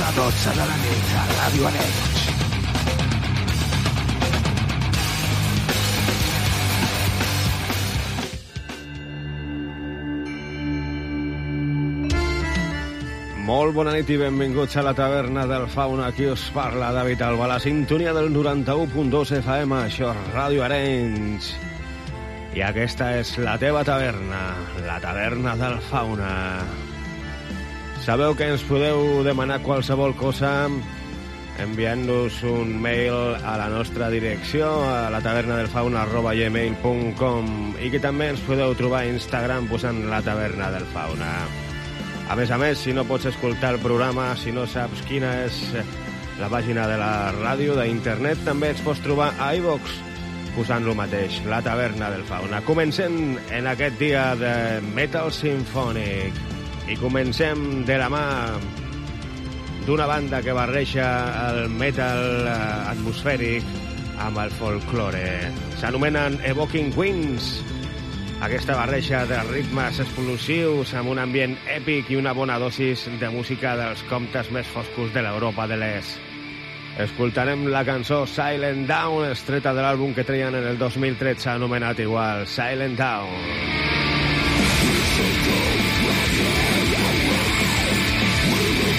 A 12 de la nit a Ràdio Arenys. Molt bona nit i benvinguts a la taverna del Fauna. Aquí us parla David Alba, la sintonia del 91.2 FM, això és Ràdio Arenys. I aquesta és la teva taverna, la taverna del Fauna. Sabeu que ens podeu demanar qualsevol cosa enviant-nos un mail a la nostra direcció, a la taverna del fauna arroba gmail.com i que també ens podeu trobar a Instagram posant la taverna del fauna. A més a més, si no pots escoltar el programa, si no saps quina és la pàgina de la ràdio, d'internet, també ens pots trobar a iVox, posant lo mateix, la taverna del fauna. Comencem en aquest dia de Metal Symphonic i comencem de la mà d'una banda que barreja el metal eh, atmosfèric amb el folklore. S'anomenen Evoking Winds, aquesta barreja de ritmes explosius amb un ambient èpic i una bona dosis de música dels comptes més foscos de l'Europa de l'Est. Escoltarem la cançó Silent Down, estreta de l'àlbum que treien en el 2013 anomenat igual, Silent Down.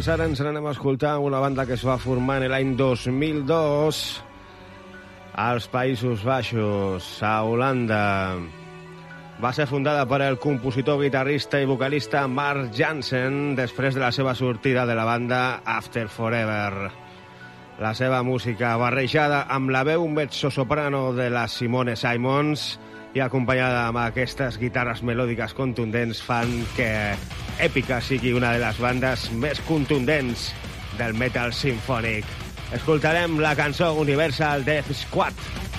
Doncs ara ens n'anem a escoltar una banda que es va formar l'any 2002 als Països Baixos, a Holanda. Va ser fundada per el compositor, guitarrista i vocalista Mark Jansen després de la seva sortida de la banda After Forever. La seva música barrejada amb la veu mezzosoprano de la Simone Simons i acompanyada amb aquestes guitarres melòdiques contundents fan que Èpica sigui una de les bandes més contundents del metal sinfònic. Escoltarem la cançó Universal Death Squad.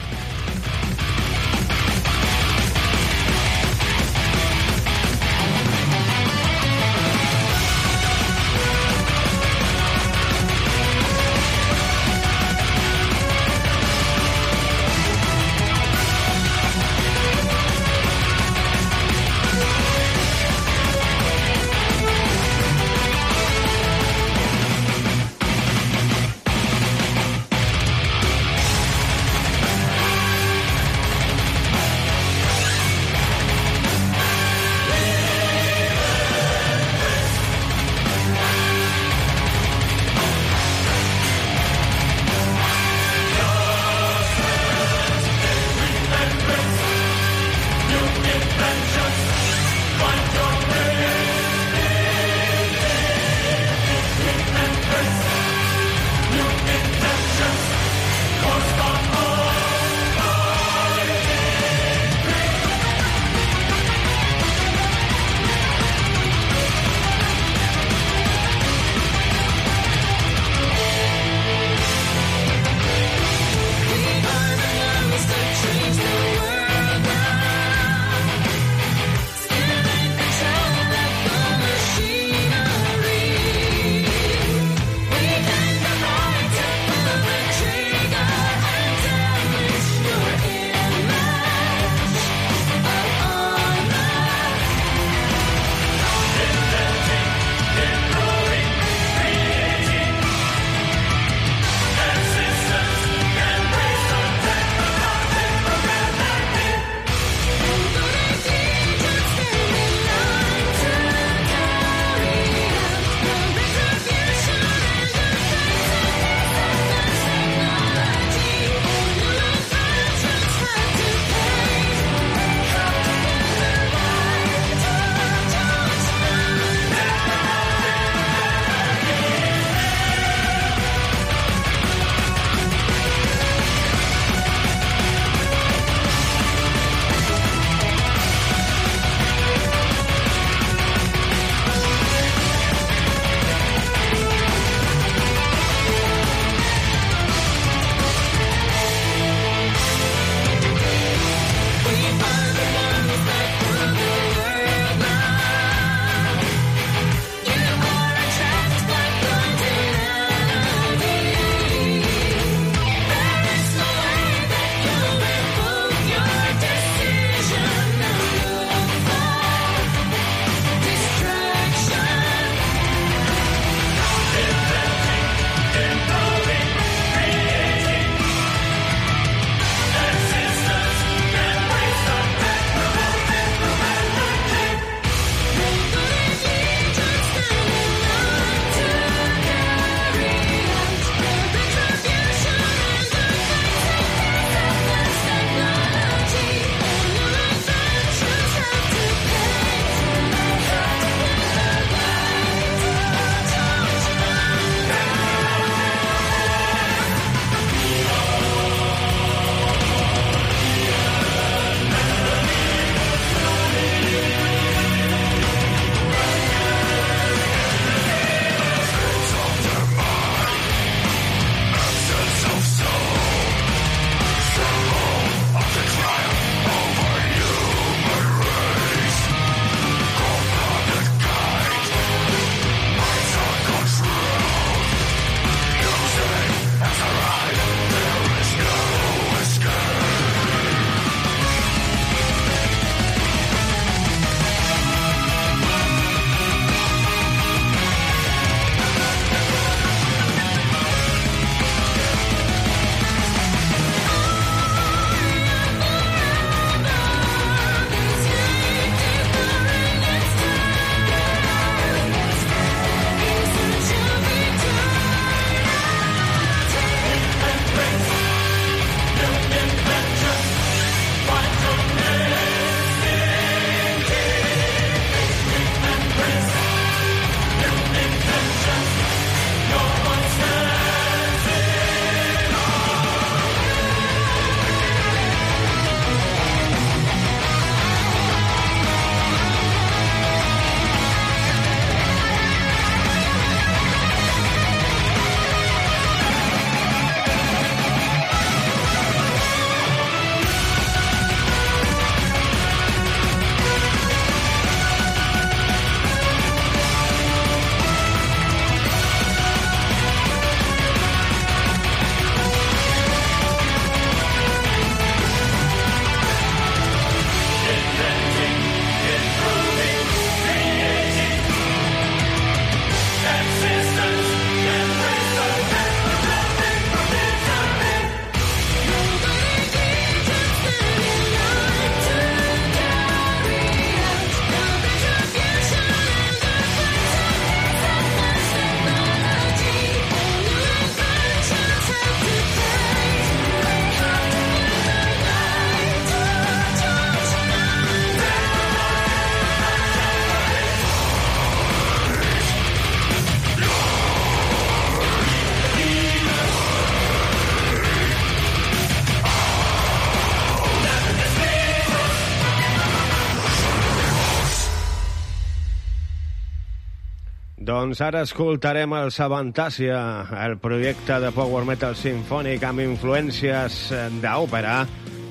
Doncs ara escoltarem el Savantàcia, el projecte de power metal sinfònic amb influències d'òpera,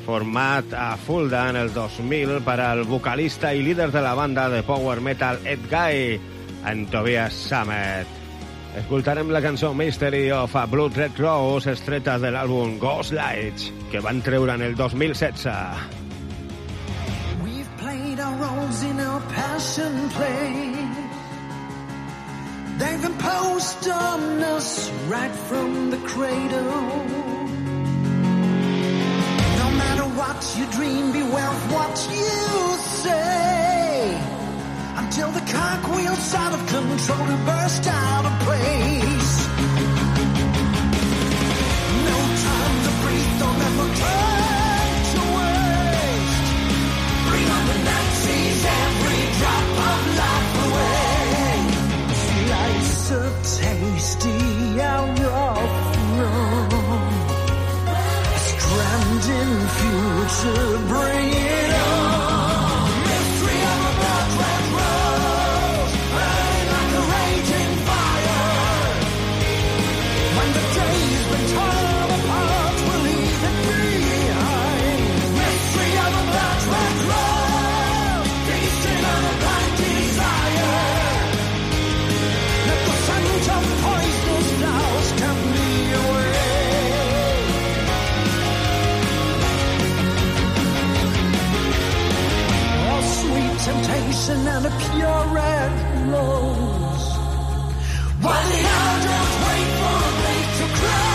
format a Fulda en el 2000 per al vocalista i líder de la banda de power metal Ed Guy, en Tobias Sammet. Escoltarem la cançó Mystery of a Blood Red Rose, estreta de l'àlbum Ghost Lights, que van treure en el 2016. We've played our roles in our passion play They've imposed on us right from the cradle. No matter what you dream, beware of what you say. Until the cartwheel's out of control and burst out of place. so tasty on your throne. Stranding future, bring it on. Temptation and a pure red rose. While the elders wait for me to crumble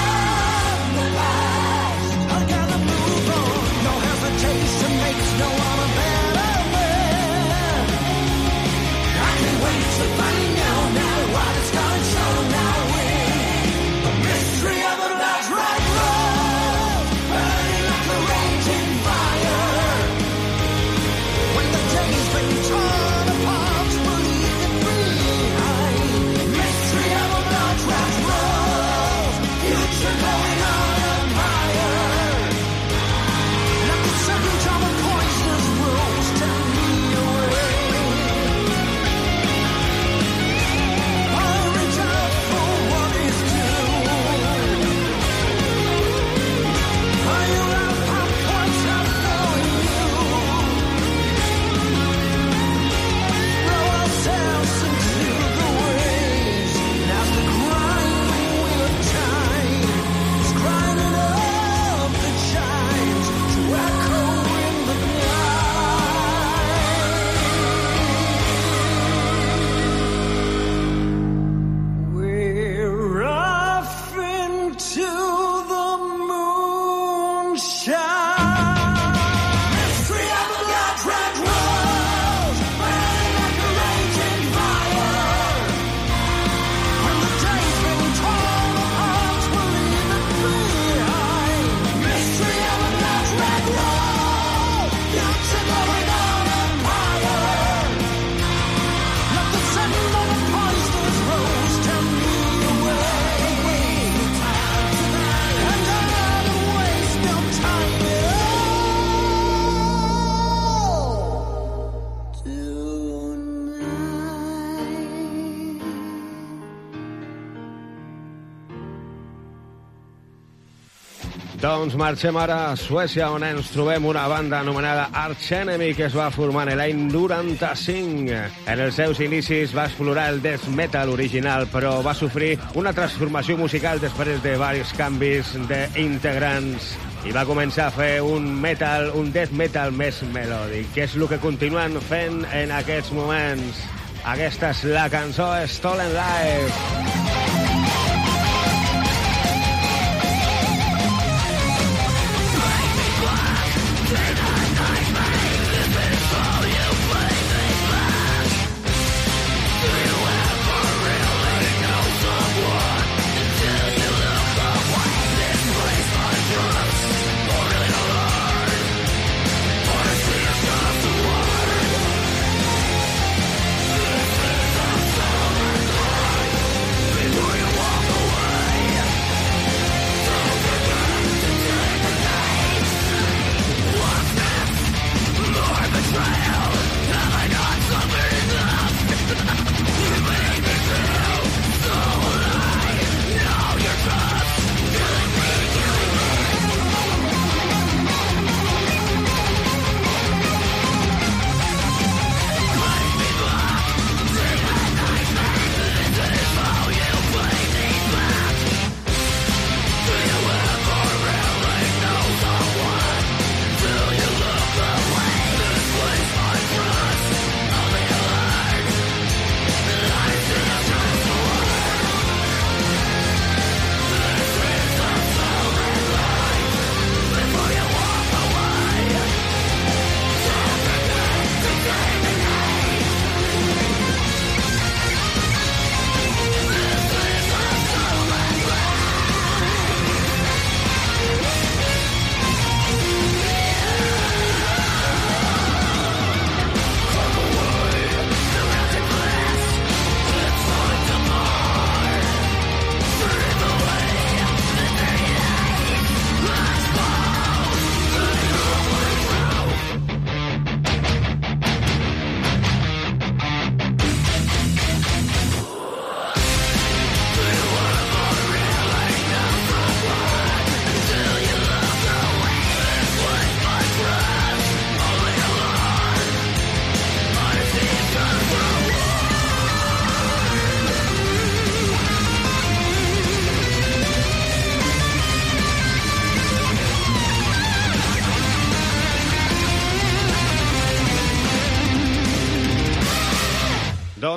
Doncs marxem ara a Suècia, on ens trobem una banda anomenada Arch Enemy, que es va formar en l'any 95. En els seus inicis va explorar el death metal original, però va sofrir una transformació musical després de diversos canvis d'integrants i va començar a fer un metal, un death metal més melòdic, que és el que continuen fent en aquests moments. Aquesta és la cançó Stolen Life.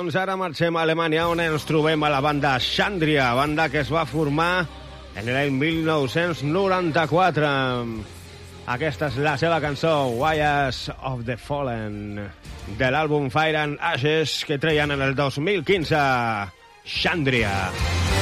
Doncs ara marxem a Alemanya, on ens trobem a la banda Xandria, banda que es va formar en l'any 1994. Aquesta és la seva cançó, Wires of the Fallen, de l'àlbum Fire and Ashes, que treien en el 2015. Xandria. Xandria.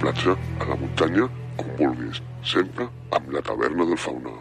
platja, a la muntanya, com vulguis, sempre amb la taverna del Fauna.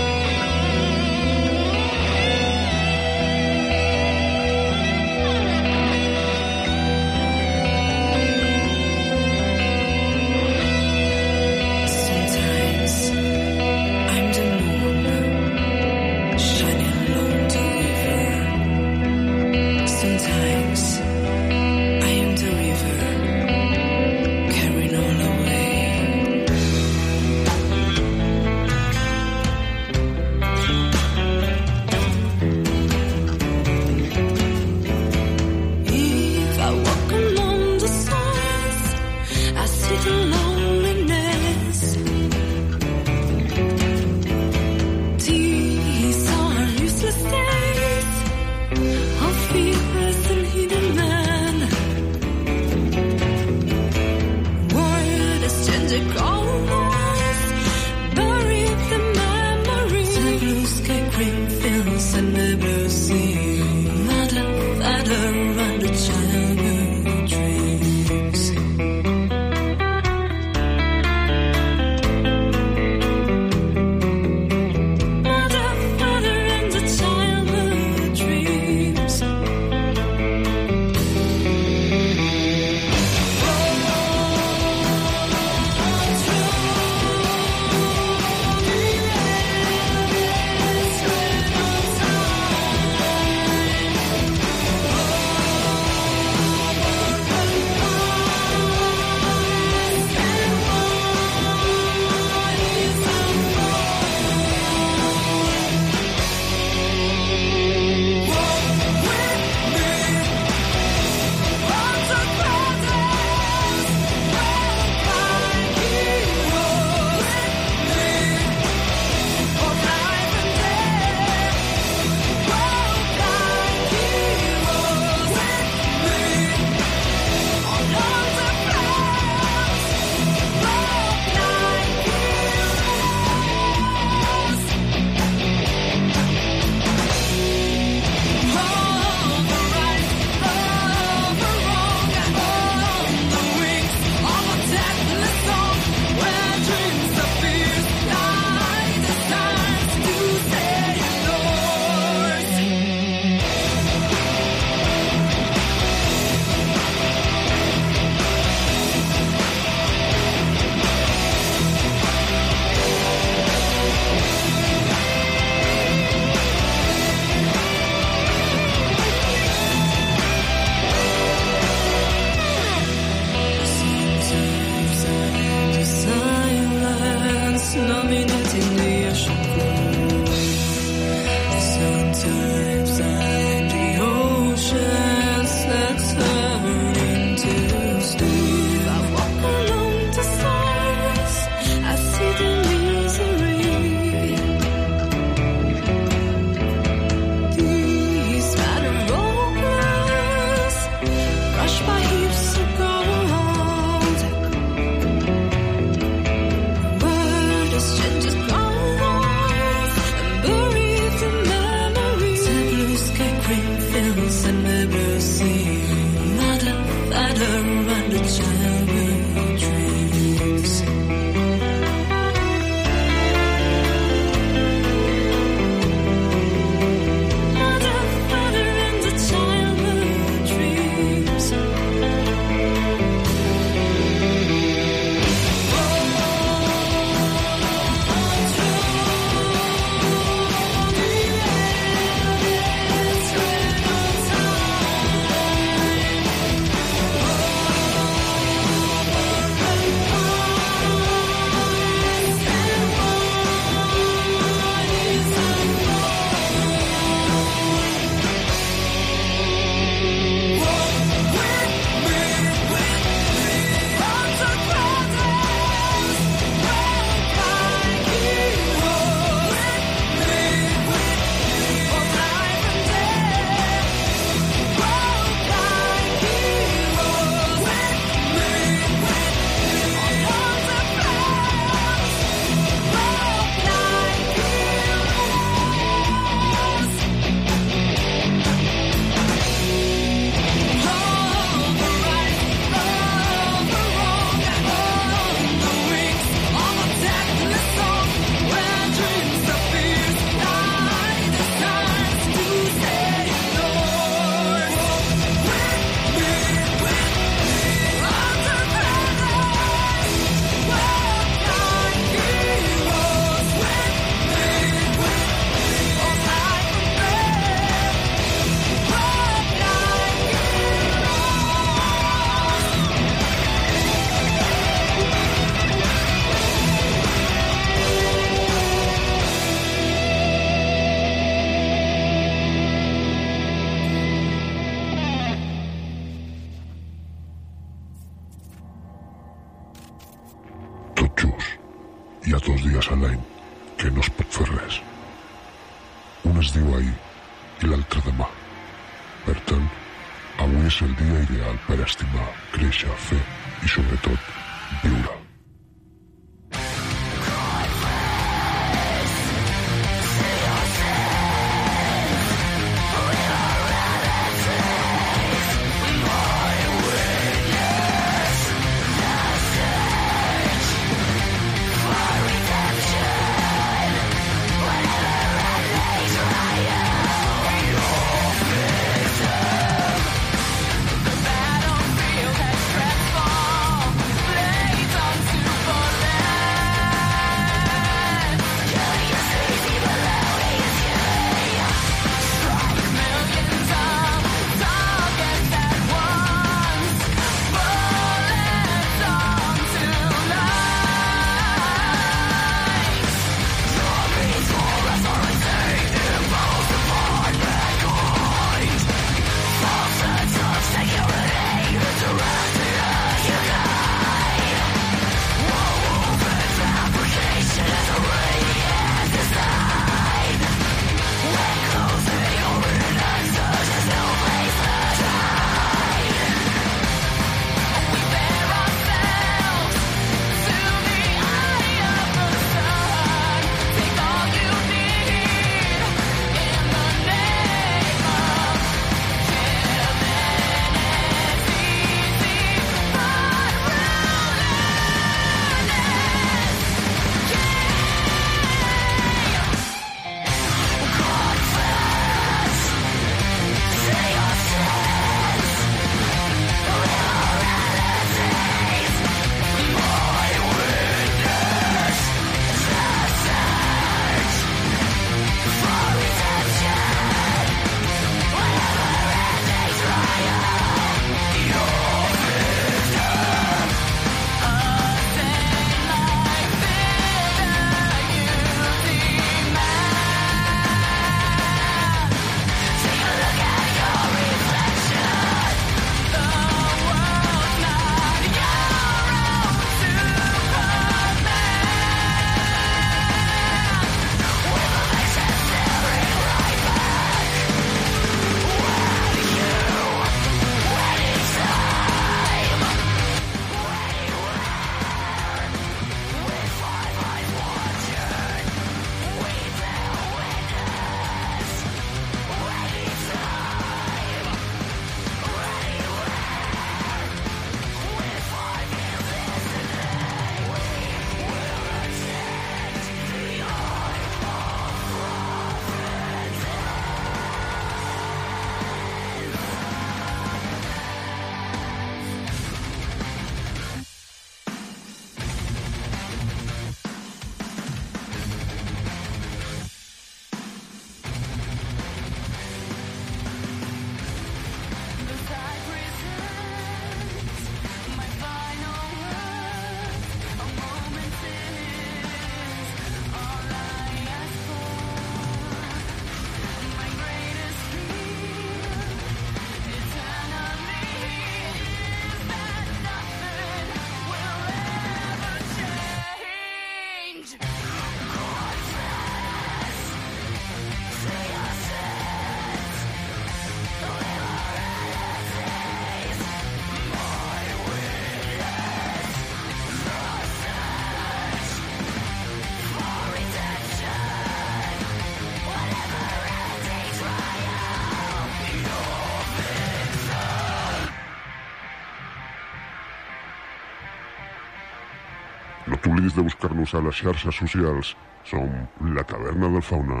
De buscar-nos a les xarxes socials. Som la Taverna del Fauna.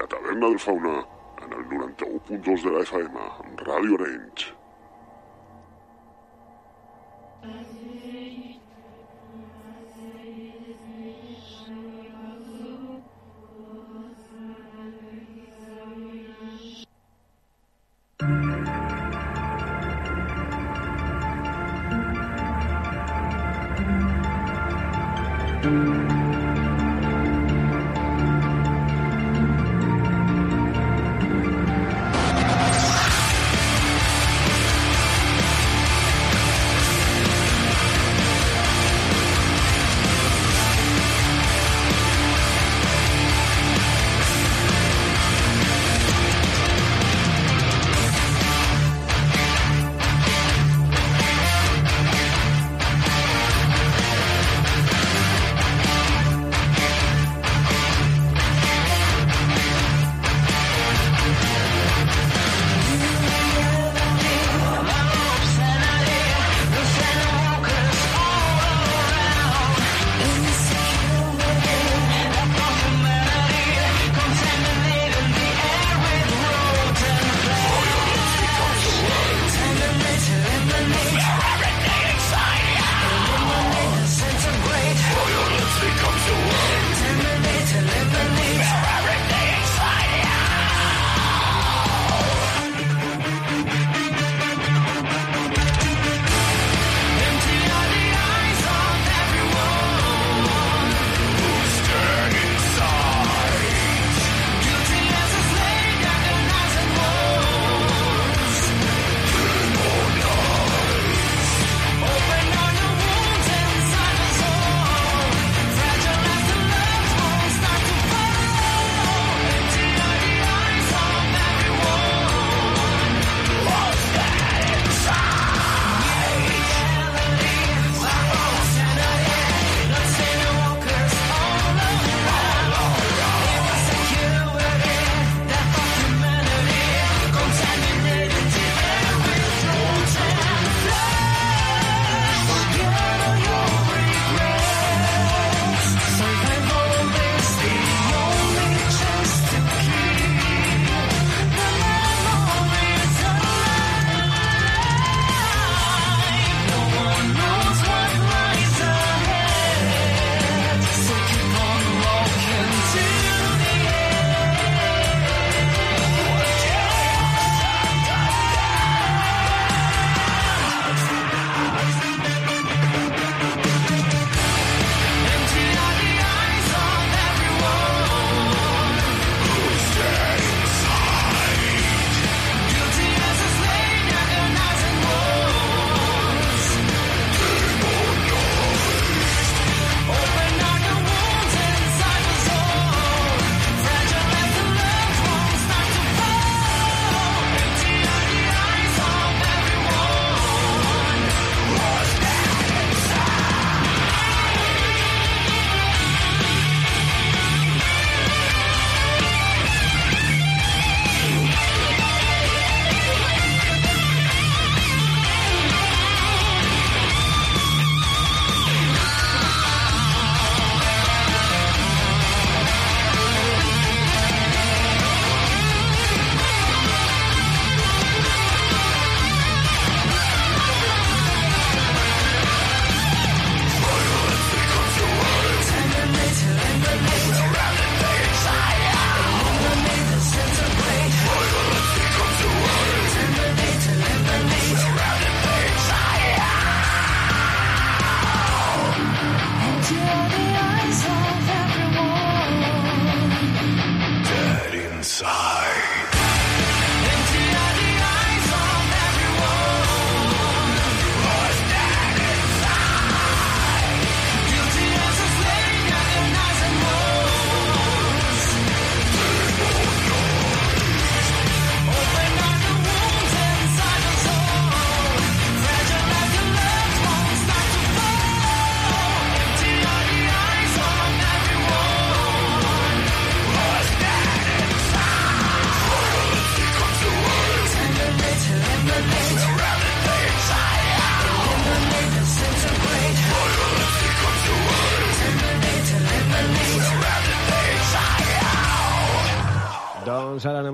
La Taverna del Fauna, en el 91.2 de la FM, Ràdio Orange.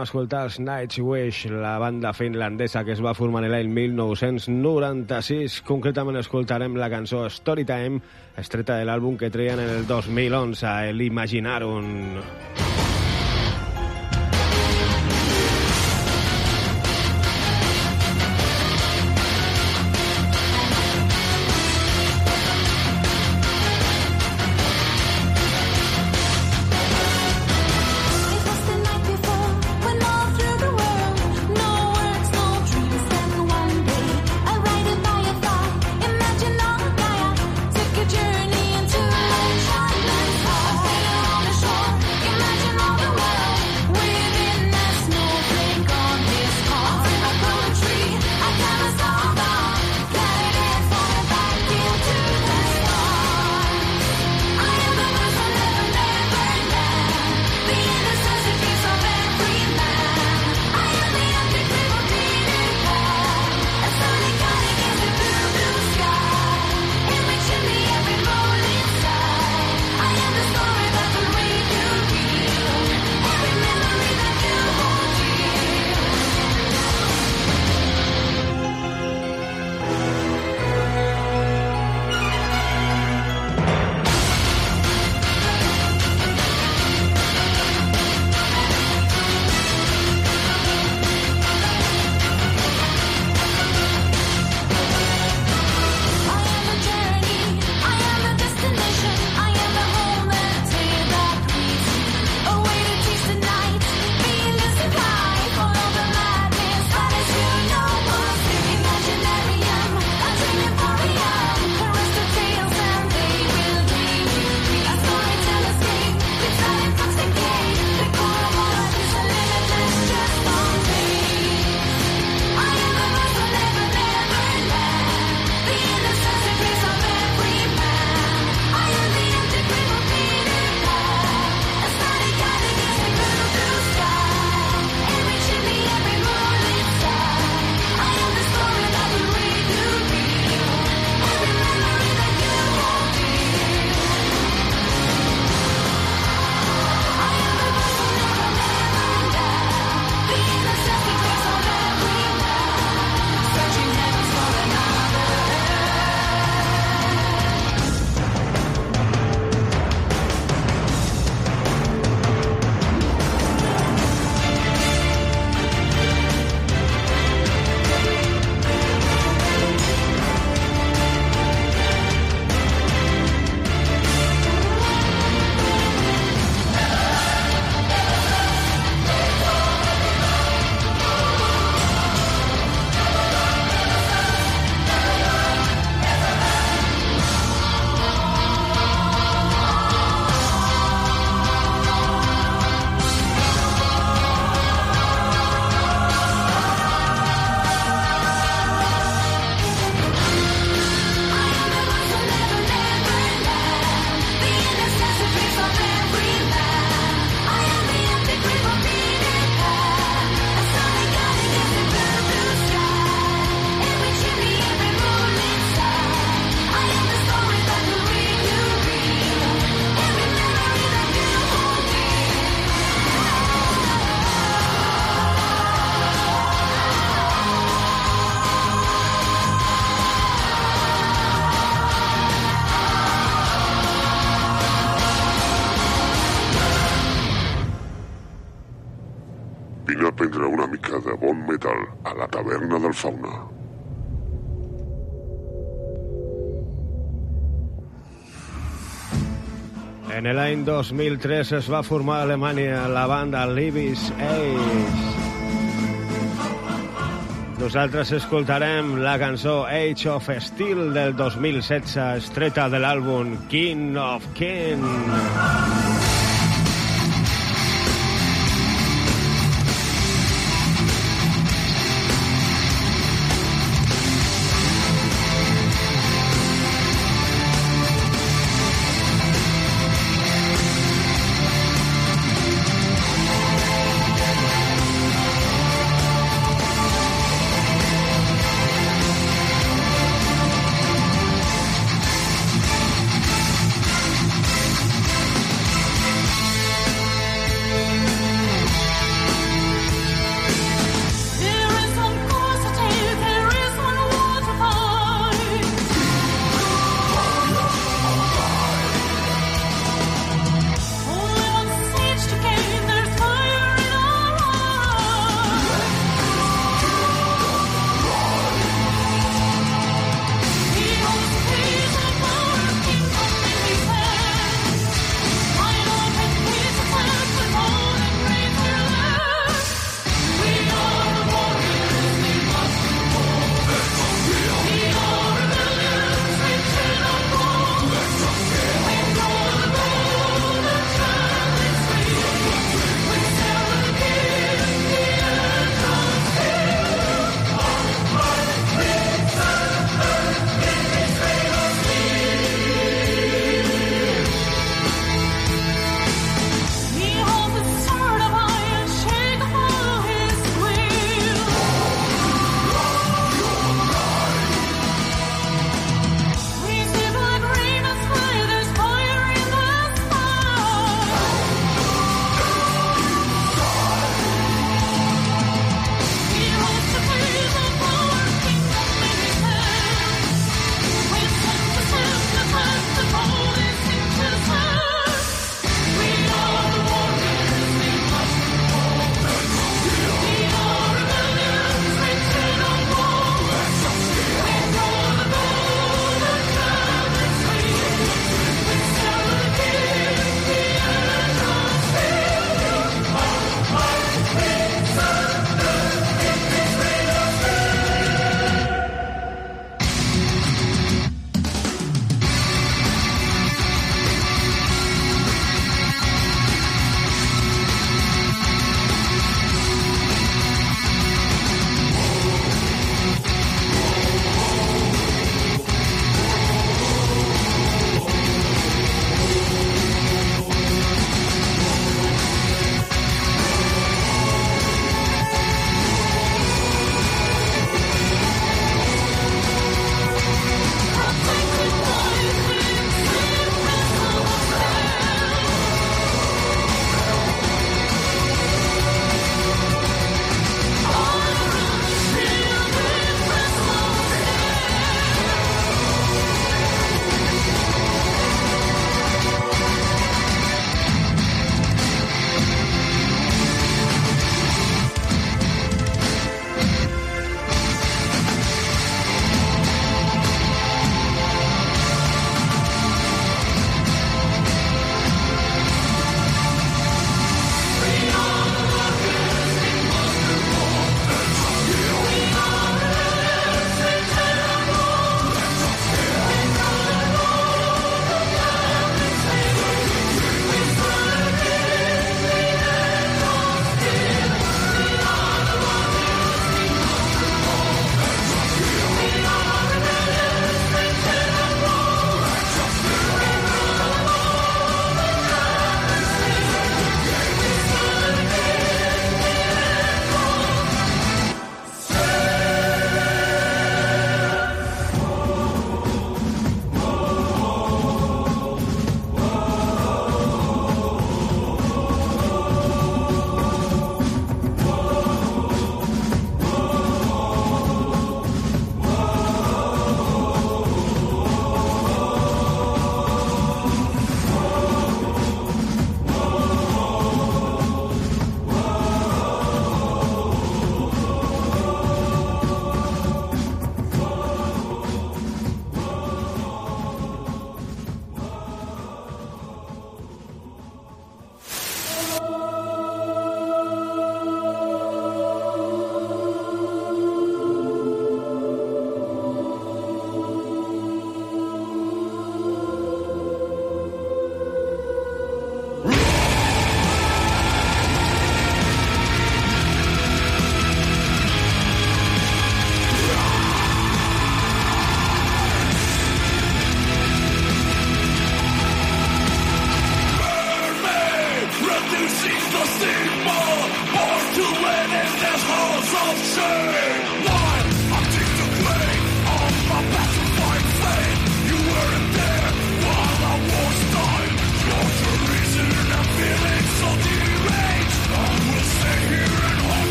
A escoltar els Nightwish, la banda finlandesa que es va formar l'any 1996. Concretament escoltarem la cançó Storytime, estreta de l'àlbum que treien en el 2011, l'Imaginarum. L'Imaginarum. 2003 es va formar a Alemanya la banda Libis Age. Nosaltres escoltarem la cançó Age of Steel del 2016, estreta de l'àlbum King of King.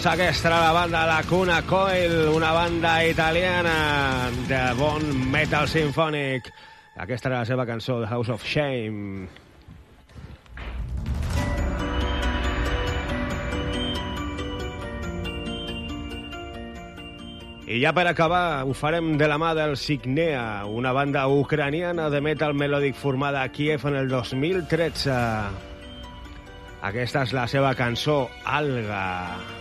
Doncs aquesta era la banda La Cuna Coil, una banda italiana de bon metal sinfònic. Aquesta era la seva cançó, The House of Shame. I ja per acabar, ho farem de la mà del Signea, una banda ucraniana de metal melòdic formada a Kiev en el 2013. Aquesta és la seva cançó, Alga.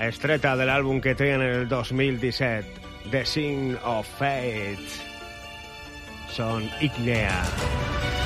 Estreta de l'àlbum que treien en el 2017, The Sing of Fate. Són Ignea. step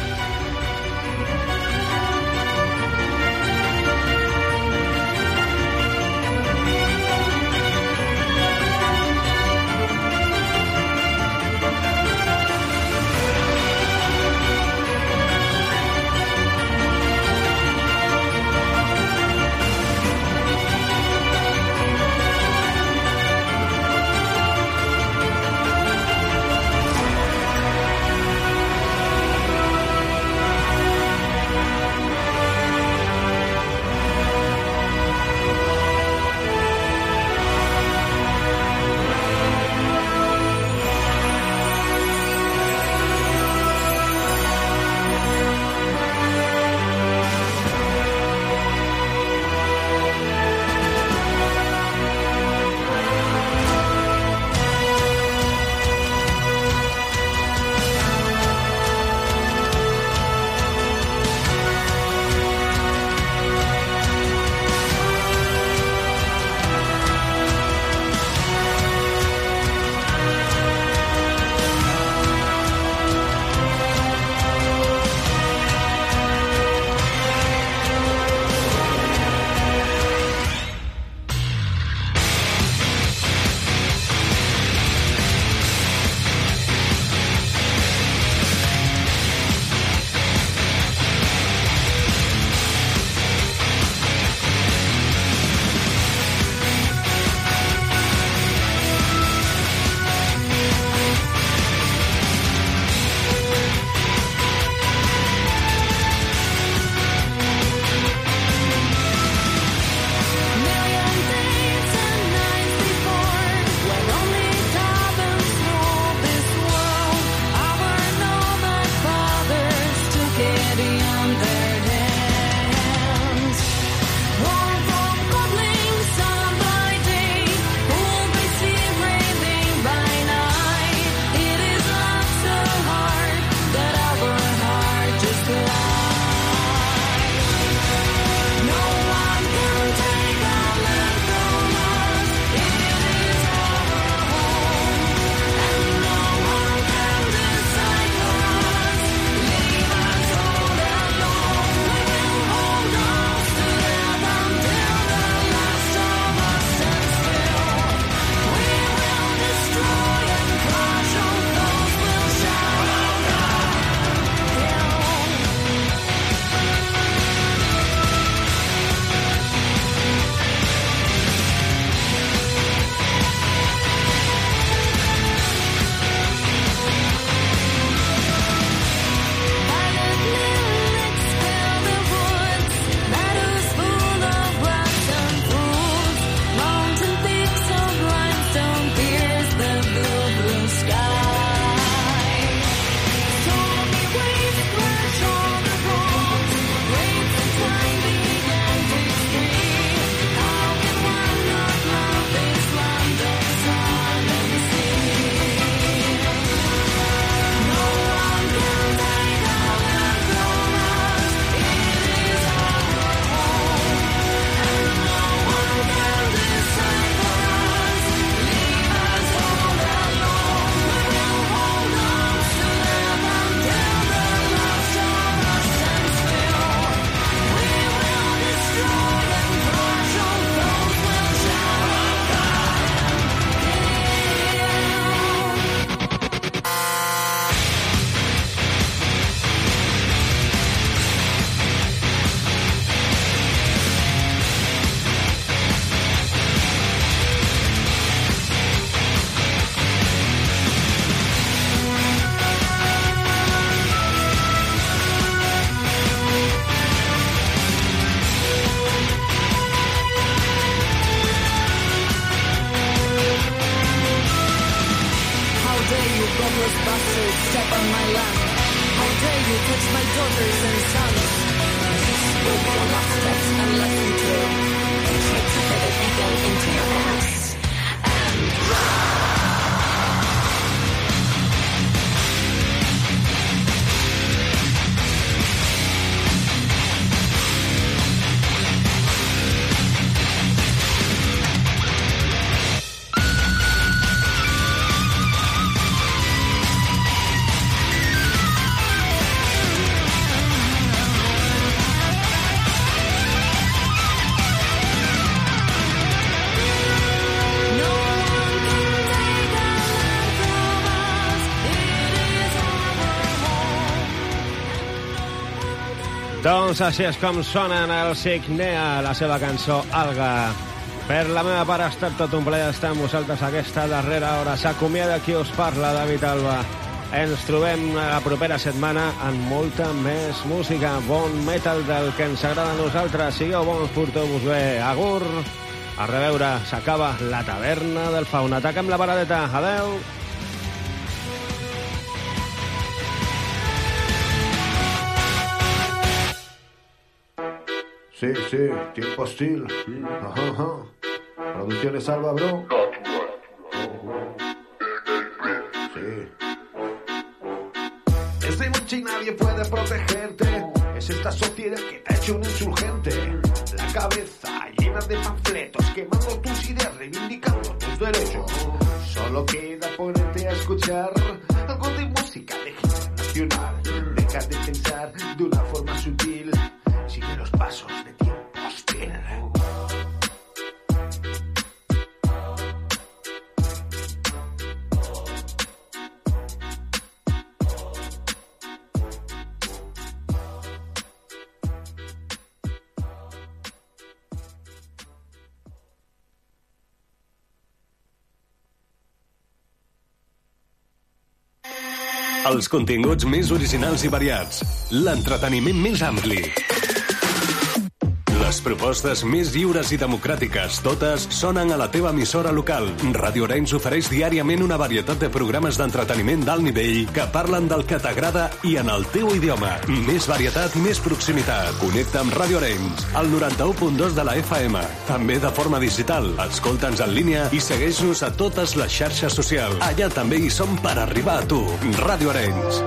és com sonen el Signea, la seva cançó Alga. Per la meva part ha estat tot un plaer estar amb vosaltres aquesta darrera hora. S'acomiada qui us parla, David Alba. Ens trobem la propera setmana amb molta més música, bon metal del que ens agrada a nosaltres. Sigueu bons, porteu-vos bé. Agur, a reveure, s'acaba la taverna del fauna. Ataquem la paradeta. Adeu. Sí, sí, tiempo hostil. Ajá, ajá. Producciones Alba, bro. Sí. Es de noche y nadie puede protegerte. Es esta sociedad que te ha hecho un insurgente. La cabeza llena de panfletos, quemando tus ideas, reivindicando tus derechos. Solo queda ponerte a escuchar algo de música de nacional. Deja de pensar de pasos de tiempo hostil. Els continguts més originals i variats. L'entreteniment més ampli. Propostes més lliures i democràtiques, totes sonen a la teva emissora local. Radio Arenys ofereix diàriament una varietat de programes d'entreteniment d'alt nivell que parlen del que t'agrada i en el teu idioma. Més varietat més proximitat. Connecta amb Radio Arenys, al 91.2 de la FM. També de forma digital. Escolta'ns en línia i segueix-nos a totes les xarxes socials. Allà també hi som per arribar a tu. Radio Arenys.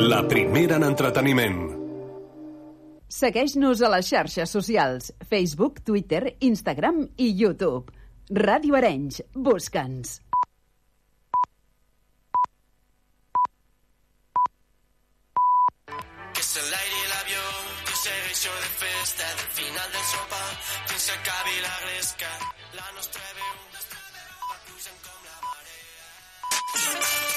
La primera en entreteniment. Segueix-nos a les xarxes socials, Facebook, Twitter, Instagram i YouTube. Ràdio Arenys, busca'ns. La marea.